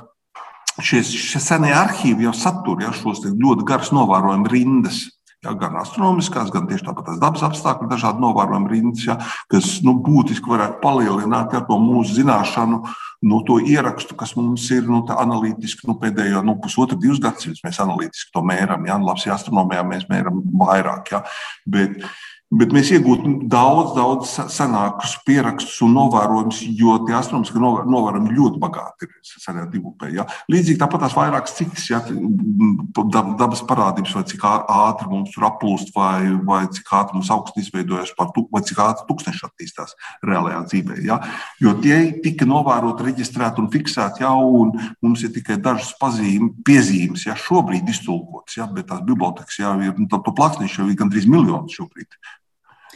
šie, šie senie arhīvi jau satur ja, šos ļoti garus novērojumu rindas. Ja, gan astronomiskās, gan tieši tāpat dabas apstākļu, dažādi novērojumi rindas, ja, kas nu, būtiski varētu palielināt ja, to mūsu zināšanu, nu, to ierakstu, kas mums ir nu, analītiski nu, pēdējo nu, pusotru, divus gadsimtus. Mēs analītiski to mēram, ja, labs, ja astronomijā mēs mēram vairāk. Ja, bet, Bet mēs iegūtu daudz, daudz senākus pierakstus un novērojumus, jo tie astronomiski novērojumi ļoti bagāti ir senā divupē. Ja. Līdzīgi tāpat tās vairākas citas ja, dabas parādības, vai cik ātri mums tur aplūst, vai, vai cik ātri mums augsts izveidojas, vai cik ātri tūkstoši attīstās reālajā dzīvē. Ja. Jo tie tika novēroti, reģistrēti un fiksēti jau, un mums ir tikai dažas pazīmes, piezīmes, ja šobrīd iztulkotas, ja, bet tās bibliotekas jau ir, nu, to plāksnīšu jau ir gandrīz miljons šobrīd.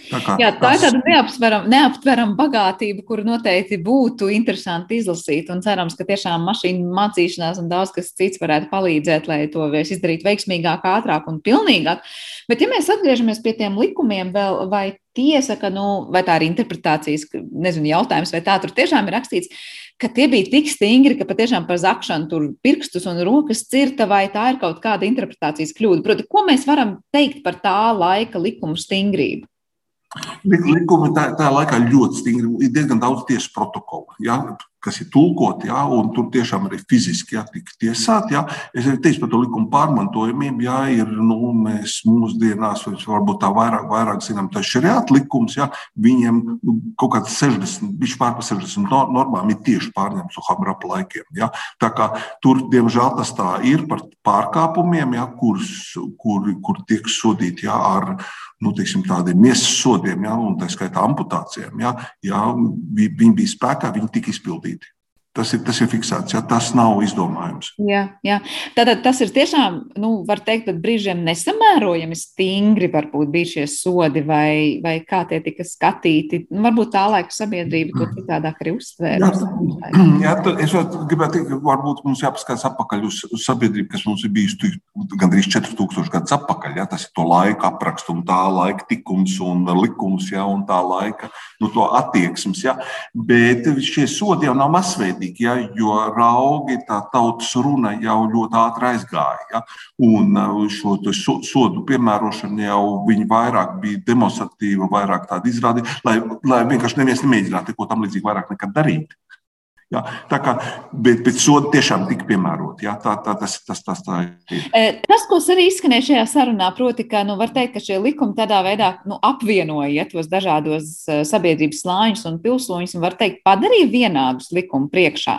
Tā, kā, Jā, tā tas... ir tāda neaptverama neaptveram bagātība, kuru noteikti būtu interesanti izlasīt. Un cerams, ka tiešām mašīnu mācīšanās un daudz kas cits varētu palīdzēt, lai to izdarītu veiksmīgāk, ātrāk un pilnīgāk. Bet, ja mēs atgriežamies pie tiem likumiem, vēl, vai tiesa, ka, nu, vai tā ir interpretācijas, nezinu, jautājums, vai tā tur tiešām ir rakstīts, ka tie bija tik stingri, ka patiešām par zakšanu tur pirkstus un rokas cirta, vai tā ir kaut kāda interpretācijas kļūda. Proti, ko mēs varam teikt par tā laika likumu stingrību? Likumi tā, tā laikā ļoti stingri, ir diezgan daudz tiesas protokolu. Ja? kas ir tulkoti, ja, un tur tiešām arī fiziski ja, tika tiesāti. Ja. Es arī teicu par to likumu pārmantojumiem, ja ir nu, mēs mūsdienās, varbūt tā vairāk, vairāk zinām, tas ir šariāta likums, ja, viņiem nu, kaut kāds 60, viņš pār par 60 normām ir tieši pārņemts no Hamrapa laikiem. Ja. Tā kā tur, diemžēl, tas tā ir par pārkāpumiem, ja, kur, kur, kur tiek sodīti ja, ar nu, teiksim, tādiem miesas sodiem, ja, un tā skaitā amputācijām. Ja, ja, viņi bija spēkā, viņi tika izpildīti. Tas ir, tas ir fiksēts, ja tas nav izdomājums. Jā, jā. Tātad tas ir tiešām, nu, var teikt, brīžiem nesamērojami stingri varbūt bija šie sodi, vai, vai kā tie tika skatīti. Nu, varbūt tā laika sabiedrība to citādāk arī uztvēra. Jā, jā es gribētu teikt, varbūt mums jāpaskatās atpakaļ uz, uz sabiedrību, kas mums ir bijusi gandrīz 4000 gadus atpakaļ. Ja? Tas ir to laika apraksts un tā laika tikums un likums, ja? un tā laika nu, attieksmes. Ja? Bet šie sodi jau nav masveidīgi negodīgi, ja, jo raugi tā tautas runa jau ļoti ātri aizgāja. Ja, un uh, šo sodu piemērošana jau vairāk bija demonstratīva, vairāk tāda izrādīta, lai, lai vienkārši neviens nemēģinātu neko tam līdzīgu vairāk nekad darīt. Ja, tā kā, bet, bet sodi tiešām tika piemēroti. Ja, tā, tā, tas, tas, tas tā ir. E, tas, ko arī izskanēja šajā sarunā, proti, ka nu, var teikt, ka šie likumi tādā veidā nu, apvienoja tos dažādos e, sabiedrības slāņus un pilsoņus, un var teikt, padarīja vienādus likumu priekšā.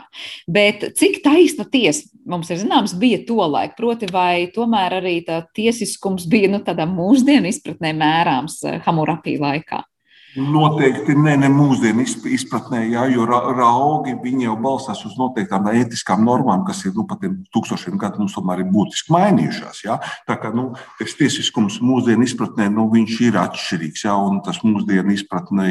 Bet cik taisna tiesa mums ir zināms, bija to laiku, proti, vai tomēr arī tā tiesiskums bija nu, tādā mūsdienu izpratnē mērāms e, Hamurapī laikā? Noteikti ne, ne mūsdienu izpratnē, jā, jo raugi jau balstās uz noteiktām ētiskām normām, kas ir nu, pat tūkstošiem gadu mums tomēr ir būtiski mainījušās. Jā. Tā kā nu, tiesiskums mūsdienu izpratnē nu, ir atšķirīgs, jā, tas mūsdienu izpratnē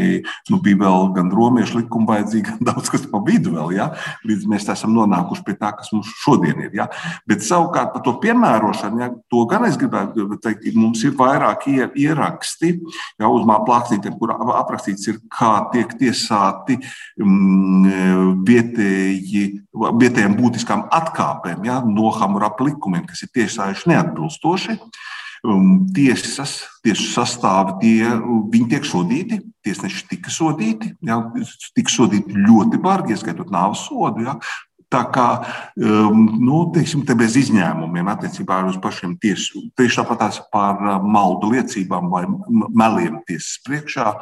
nu, bija vēl gan romiešu likuma vajadzīgi, gan daudz kas pa vidu vēl, jā, līdz mēs esam nonākuši pie tā, kas mums šodien ir. Jā. Bet savukārt par to piemērošanu, jā, to gan es gribētu teikt, mums ir vairāk ieraksti jā, uz māplākstītiem, kur aprakstīts, ir, kā tiek tiesāti mm, vietēji, vietējiem būtiskām atkāpēm ja, no Hamurapa likumiem, kas ir tiesājuši neatbilstoši. Um, tiesas, tiesu sastāvi, tie, tiek sodīti, tiesneši tika sodīti, ja, tika sodīti ļoti bargi, ieskaitot nāves sodu. Ja, Tā kā um, nu, teiksim, te bez izņēmumiem attiecībā uz pašiem tiesu, tieši tāpat par uh, maldu liecībām vai meliem tiesas priekšā.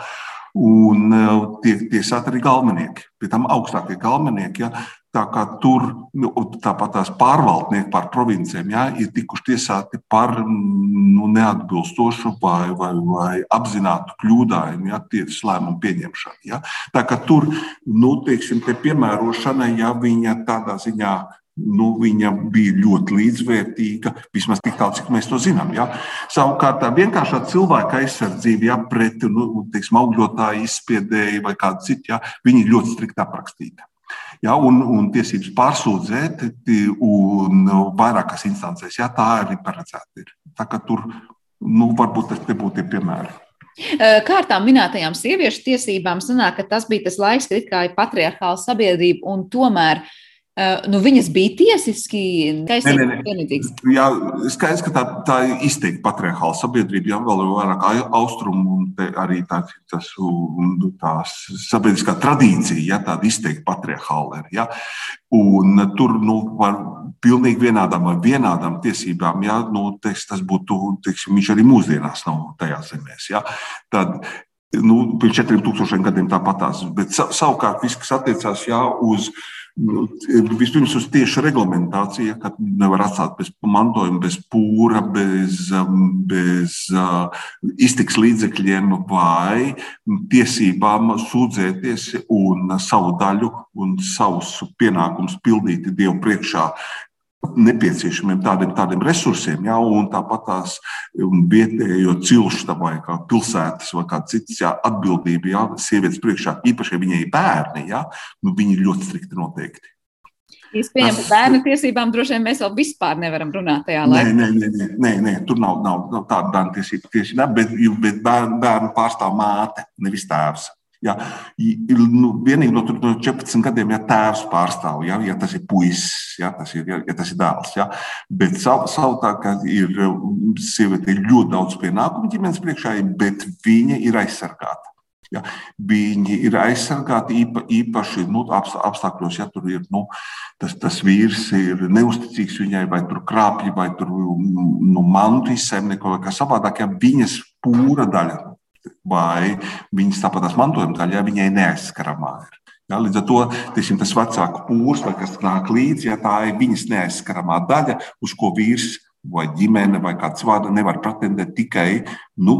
Un uh, tiek tiesāti arī galvenieki, pie tam augstākie galvenieki. Ja, Tā kā tur nu, tāpat tās pārvaldnieki pār provincijiem ja, ir tikuši tiesāti par nu, neatbilstošu vai, vai, vai apzinātu kļūdājumu ja, tiesas lēmumu pieņemšanu. Ja. Tā kā tur nu, teiksim, piemērošana, ja viņa tādā ziņā nu, viņa bija ļoti līdzvērtīga, vismaz tik tālu, cik mēs to zinām. Ja? Savukārt, tā vienkāršā cilvēka aizsardzība ja, pret nu, teiksim, augļotāju izspiedēju vai kādu citu, ja, viņi ir ļoti strikt aprakstīta. Ja, un, un tiesības pārsūdzēt, un vairākās instancēs, ja tā arī paredzēta ir. Tā kā tur nu, varbūt tas būtu tie piemēri. Kārtām minētajām sieviešu tiesībām sanāk, tas bija tas laiks, kad ir patriarchāla sabiedrība, un tomēr uh, Uh, nu, viņas bija tiesiski vienlīdzīgas. Jā, skaidrs, ka tā, tā ir izteikti patriarchāla sabiedrība, jau vēl vairāk austrumu un arī tā, tas, un, tās sabiedriskā tradīcija, ja tāda izteikti patriarchāla ir. Ja? Un tur nu, var pilnīgi vienādām vai vienādām tiesībām, ja? nu, teiks, tas būtu, teiksim, viņš arī mūsdienās nav tajās zemēs. Ja? Tad, nu, pirms četriem tūkstošiem gadiem tāpatās, bet savukārt viss, kas attiecās jā, uz Nu, vispirms uz tieši reglamentācija, ka nevar atstāt bez mantojuma, bez pūra, bez, um, bez uh, iztiks līdzekļiem vai tiesībām sūdzēties un savu daļu un savus pienākumus pildīt Dievu priekšā, nepieciešamiem tādiem, tādiem resursiem, ja, un tāpat tās vietējo cilšu vai pilsētas vai kā citas ja, atbildība, ja, sievietes priekšā, īpaši, ja viņai ir bērni, ja, nu, viņi ir ļoti strikti noteikti. Es pieņemu, ka bērnu tiesībām droši vien mēs vēl vispār nevaram runāt tajā laikā. Nē, nē, nē, nē, nē tur nav, nav, nav tāda bērnu tiesība tieši, ne, bet, bet bērnu, bērnu pārstāv māte, nevis tēvs. Ja, nu, vienīgi no, no 14 gadiem, ja tēvs pārstāv, ja, ja tas ir puisis, ja tas ir, ja, ja tas ir dēls. Ja, bet sav, savādāk ir sieviete ir ļoti daudz pienākumu ģimenes priekšā, bet viņa ir aizsargāta. Ja, viņi ir aizsargāti īpa, īpaši nu, apstākļos, ja tur ir nu, tas, tas vīrs ir neusticīgs viņai, vai tur krāpja, vai tur nu, mantu izsaimnieko, vai kā savādāk, ja viņas pūra daļa vai viņas tāpat mantojuma daļa, ja viņai neaizskaramā ir. Ja, līdz ar to tiesim, tas vecāku pūrs, vai kas nāk līdzi, ja tā ir viņas neaizskaramā daļa, uz ko vīrs vai ģimene vai kāds vārds nevar pretendēt tikai nu,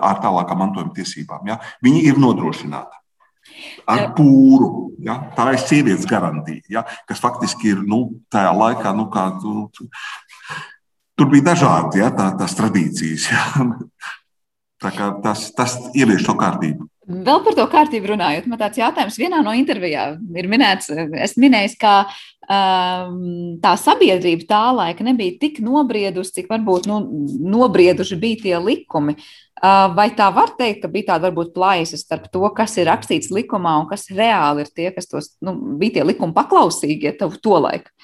ar tālākām mantojuma tiesībām. Ja. Viņi ir nodrošināti. Ar pūru. Ja, tā ir sievietes garantija, ja, kas faktiski ir nu, tajā laikā, nu, kā, nu, tur bija dažādi ja, tā, tās tradīcijas. Ja. Tas, tas ievieš to kārtību. Vēl par to kārtību runājot, man tāds jautājums vienā no intervijām ir minēts, es minēju, ka um, tā sabiedrība tā laika nebija tik nobriedusi, cik varbūt nu, nobrieduši bija tie likumi. Uh, vai tā var teikt, ka bija tāda varbūt plaisa starp to, kas ir rakstīts likumā un kas reāli ir tie, kas tos, nu, bija tie likumi paklausīgie tev to laiku?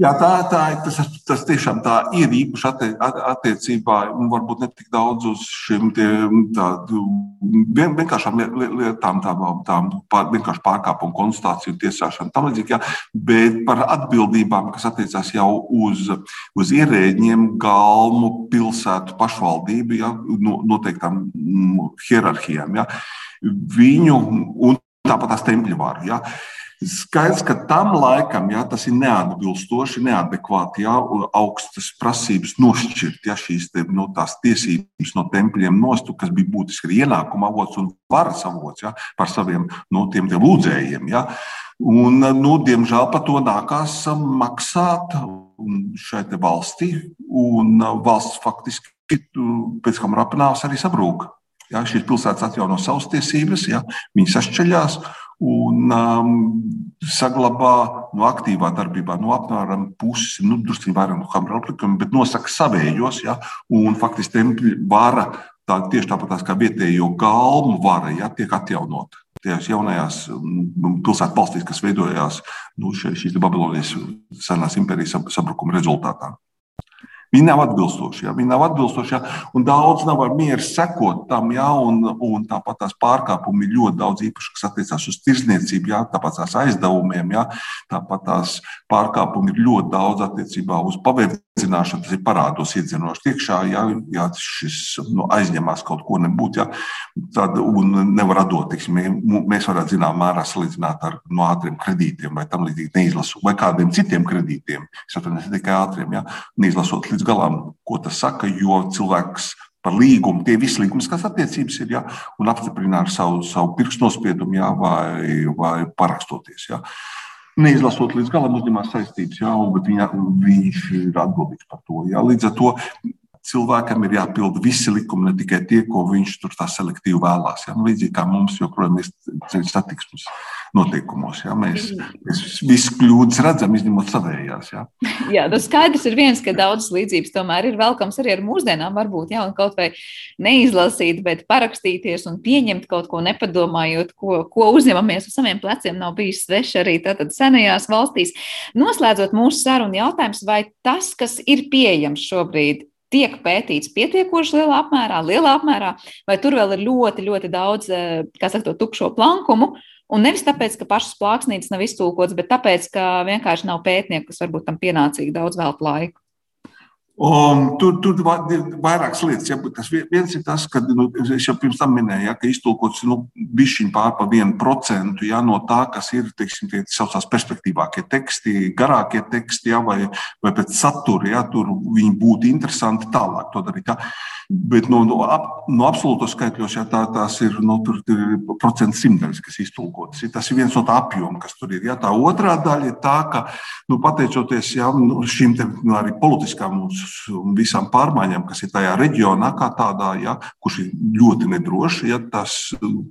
Jā, tā, tā tas, tas tiešām tā ir īpaši attie, attiecībā, un varbūt ne tik daudz uz šiem vien, vienkāršām lietām, tām, tām pār, vienkārši pārkāpumu konstatāciju, tiesāšanu, tam līdzīgi, bet par atbildībām, kas attiecās jau uz, uz ierēģiem, galmu, pilsētu, pašvaldību, jā, no, noteiktām mm, hierarhijām. Jā, viņu un tāpat tās tempļu vāru. Jā. Skaidrs, ka tam laikam ja, tas ir neatbilstoši, neadekvāti, ja augstas prasības nošķirt ja, šīs te, no, nu, tiesības no tempļiem nostu, kas bija būtiski arī ienākuma avots un varas avots ja, par saviem no, nu, tiem, tiem lūdzējiem. Ja. Un, nu, diemžēl par to nākās maksāt šai valstī, un valsts faktiski pēc tam rapinās arī sabrūk. Ja, šīs pilsētas atjauno savas tiesības, ja, viņi sašķeļās un um, saglabā no aktīvā darbībā no apmēram pusi, nu, drusku vairāk no Hamra aplikuma, bet nosaka savējos, ja, un faktiski tempļa vara tā, tieši tāpat kā vietējo galmu vara ja, tiek atjaunota. Tajās jaunajās mm, pilsētu valstīs, kas veidojās nu, šīs Babilonijas senās impērijas sabrukuma rezultātā. Viņi nav atbilstoši. Ja? Viņi nav atbilstoši, ja? un daudz nav ar mieru sekot tam, ja? un, un tāpat tās pārkāpumi ir ļoti daudz īpaši, kas attiecās uz tirzniecību, ja? tāpat tās aizdevumiem, ja? tāpat tās pārkāpumi ir ļoti daudz attiecībā uz paverdzināšanu, tas ir parādos iedzinoši iekšā, ja, ja šis nu, aizņemās kaut ko nebūt, ja? tad nevar atdot, tiksim, mēs varētu zinām mērā salīdzināt ar no ātriem kredītiem vai tam līdzīgi neizlasot, vai kādiem citiem kredītiem, es atvainojos, tikai ātriem, ja? neizlasot līdz līdz galam, ko tas saka, jo cilvēks par līgumu, tie visi līgumiskās attiecības ir, ja, un apstiprina ar savu, savu pirkstu nospiedumu, ja, vai, vai parakstoties. Ja. Neizlasot līdz galam, uzņemās saistības, ja, bet viņa, viņš ir atbildīgs par to. Ja. Līdz ar to cilvēkam ir jāpilda visi likumi, ne tikai tie, ko viņš tur tā selektīvi vēlās. Ja. Nu, līdzīgi kā mums joprojām ir ceļu satiksmes noteikumos. Ja? Mēs, mēs visu kļūdas redzam, izņemot savējās. Ja? Jā, tas skaidrs ir viens, ka daudzas līdzības tomēr ir velkams arī ar mūsdienām. Varbūt jā, kaut vai neizlasīt, bet parakstīties un pieņemt kaut ko nepadomājot, ko, ko uzņemamies uz saviem pleciem, nav bijis svešs arī tātad senajās valstīs. Noslēdzot mūsu sarunu jautājums, vai tas, kas ir pieejams šobrīd, tiek pētīts pietiekoši lielā apmērā, lielā apmērā, vai tur vēl ir ļoti, ļoti daudz, eh, kā saka, to tukšo plankumu, Un nevis tāpēc, ka pašas plāksnītes nav iztūkotas, bet tāpēc, ka vienkārši nav pētnieku, kas varbūt tam pienācīgi daudz veltu laiku. Un tur tur ir vairākas lietas. Ja, tas viens ir tas, ka nu, es jau pirms tam minēju, ja, ka iztulkots nu, bišķiņu pār pa vienu procentu ja, no tā, kas ir teiksim, tie saucās perspektīvākie teksti, garākie teksti, ja, vai, vai pēc satura, ja, tur viņi būtu interesanti tālāk to darīt. Ja. Bet no, no, no absolūtos skaitļos ja, tā, tās ir, nu, ir procentu simtdaļas, kas iztulkotas. Tas ir viens no tā apjoma, kas tur ir. Ja. Tā otrā daļa ir tā, ka nu, pateicoties ja, nu, šīm te, nu, arī politiskām un visām pārmaiņām, kas ir tajā reģionā, kā tādā, ja, kurš ir ļoti nedrošs, ja, tas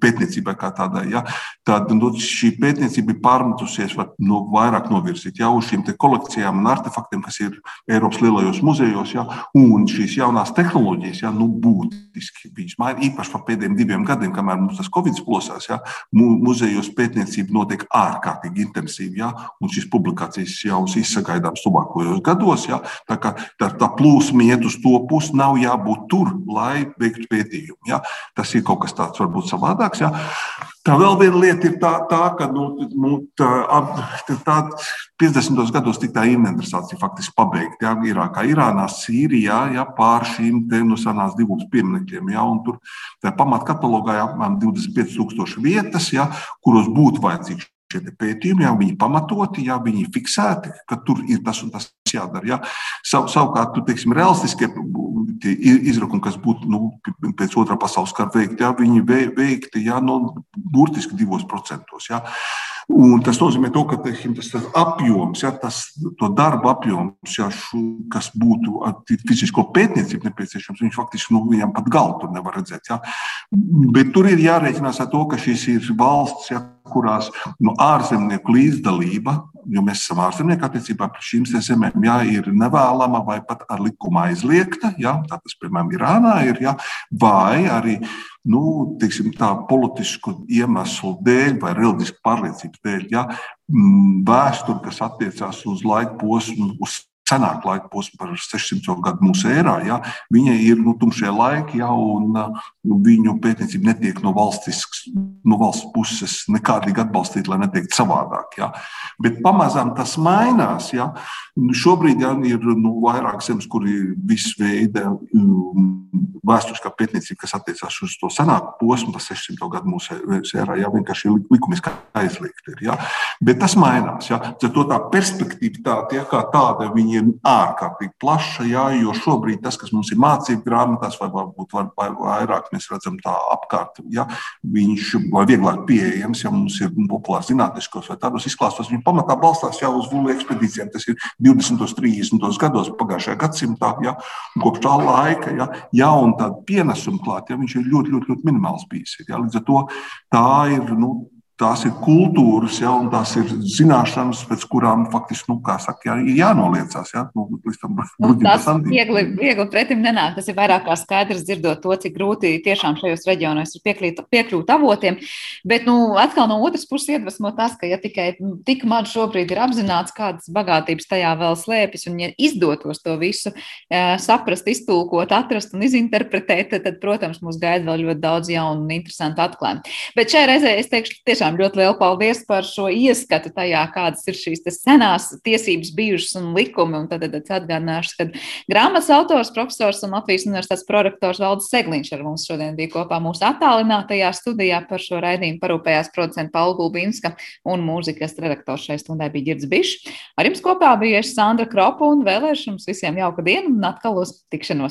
pētniecībai kā tādai, ja, tad nu, šī pētniecība ir pārmetusies var, no, vairāk novirzīt ja, uz šīm kolekcijām un artefaktiem, kas ir Eiropas lielajos muzejos, ja, un šīs jaunās tehnoloģijas. Ja, ja, nu, būtiski. Viņš maina īpaši par pēdējiem diviem gadiem, kamēr mums tas Covid plosās. Ja, muzejos pētniecība notiek ārkārtīgi intensīvi, ja, un šīs publikācijas jau izsagaidāmas tuvākajos gados. Ja, tā kā tā, tā plūsma iet uz to pusi, nav jābūt tur, lai veiktu pētījumu. Ja. Tas ir kaut kas tāds varbūt savādāks. Ja. Tā vēl viena lieta ir tā, tā ka nu, nu, tā, tā 50. gados tika tā inventarizācija faktiski pabeigta. Ja, Irākā, Irānā, Sīrijā, ja, pār šīm nu, senās divos pieminekļiem. Ja, tur pamatkatalogā ir apmēram 25,000 vietas, ja, kuros būtu vajadzīgs šie pētījumi, ja viņi pamatoti, ja viņi fiksēti, ka tur ir tas un tas jādara. Ja. Sav, savukārt, tu, teiksim, realistiskie izrakumi, kas būtu nu, pēc otrā pasaules kara veikti, ja, viņi veikti ja, no, burtiski divos procentos. Ja. Un tas nozīmē, to, ka teiksim, tas, tas apjoms, ja, tas darba apjoms, ja, šu, kas būtu fizisko pētniecību nepieciešams, viņš faktiski nu, viņam pat galvu nevar redzēt. Ja. Bet tur ir jārēķinās ar to, ka šīs ir valsts, ja, kurās nu, ārzemnieku līdzdalība, jo mēs esam ārzemnieki attiecībā pret šīm zemēm, ja, ir nevēlama vai pat ar likumu aizliegta. Ja, tā tas, piemēram, Irānā ir, ja, vai arī nu, tiksim, tā politisku iemeslu dēļ vai reliģisku pārliecības dēļ. Ja, vēsture, kas attiecās uz laika posmu, uz senāk laika posmu, par 600 gadu mūsu ērā, ja, viņai ir nu, tumšie laiki, ja, un nu, viņu pētniecība netiek no valsts, no valsts puses nekādīgi atbalstīta, lai neteiktu savādāk. Ja. Bet pamazām tas mainās. Ja. Šobrīd ja, ir nu, vairāk zemes, kur ir viss veida um, vēsturiskā pētniecība, kas attiecās uz to senāku posmu, tas 600 gadu mūsu ērā, ja vienkārši likumiski aizliegta ir. Ja. Bet tas mainās. Ja. Tā perspektīva tā, ja, kā tāda, viņi ir ārkārtīgi plaša, jā, jo šobrīd tas, kas mums ir mācību grāmatās, vai varbūt var, vai vairāk mēs redzam tā apkārt, ja, viņš vai vieglāk pieejams, ja mums ir populārs zinātniskos vai tādos izklāstos, viņi pamatā balstās jau uz vulu ekspedīcijām. Tas ir 20. un 30. gados pagājušajā gadsimtā, un kopš tā laika, ja, jauna tāda pienesuma klāt, ja, viņš ir ļoti, ļoti, ļoti minimāls bijis. Ja, līdz ar to tā ir, nu, tās ir kultūras, ja, un tās ir zināšanas, pēc kurām faktiski, nu, kā saka, jā, ir jānoliecās. Ja, nu, tam, nu, tas viegli, viegli pretim nenāk. Tas ir vairāk kā skaidrs dzirdot to, cik grūti tiešām šajos reģionos ir piekļūt, piekļūt avotiem. Bet, nu, atkal no otras puses iedvesmo tas, ka, ja tikai tik maz šobrīd ir apzināts, kādas bagātības tajā vēl slēpjas, un ja izdotos to visu saprast, iztulkot, atrast un izinterpretēt, tad, tad protams, mūs gaida vēl ļoti daudz jaunu un interesantu atklājumu. Bet šajā reizē es teikšu tiešām tiešām ļoti lielu paldies par šo ieskatu tajā, kādas ir šīs senās tiesības bijušas un likumi. Un tad, tad, atgādināšu, ka grāmatas autors, profesors un Latvijas universitātes prorektors Valdis Segliņš ar mums šodien bija kopā mūsu attālinātajā studijā par šo raidījumu parūpējās producenta Paula Gulbinska un mūzikas redaktors šai stundai bija Girds Bišs. Ar jums kopā bija Sandra Kropa un vēlēšu jums visiem jauku dienu un atkal uz tikšanos!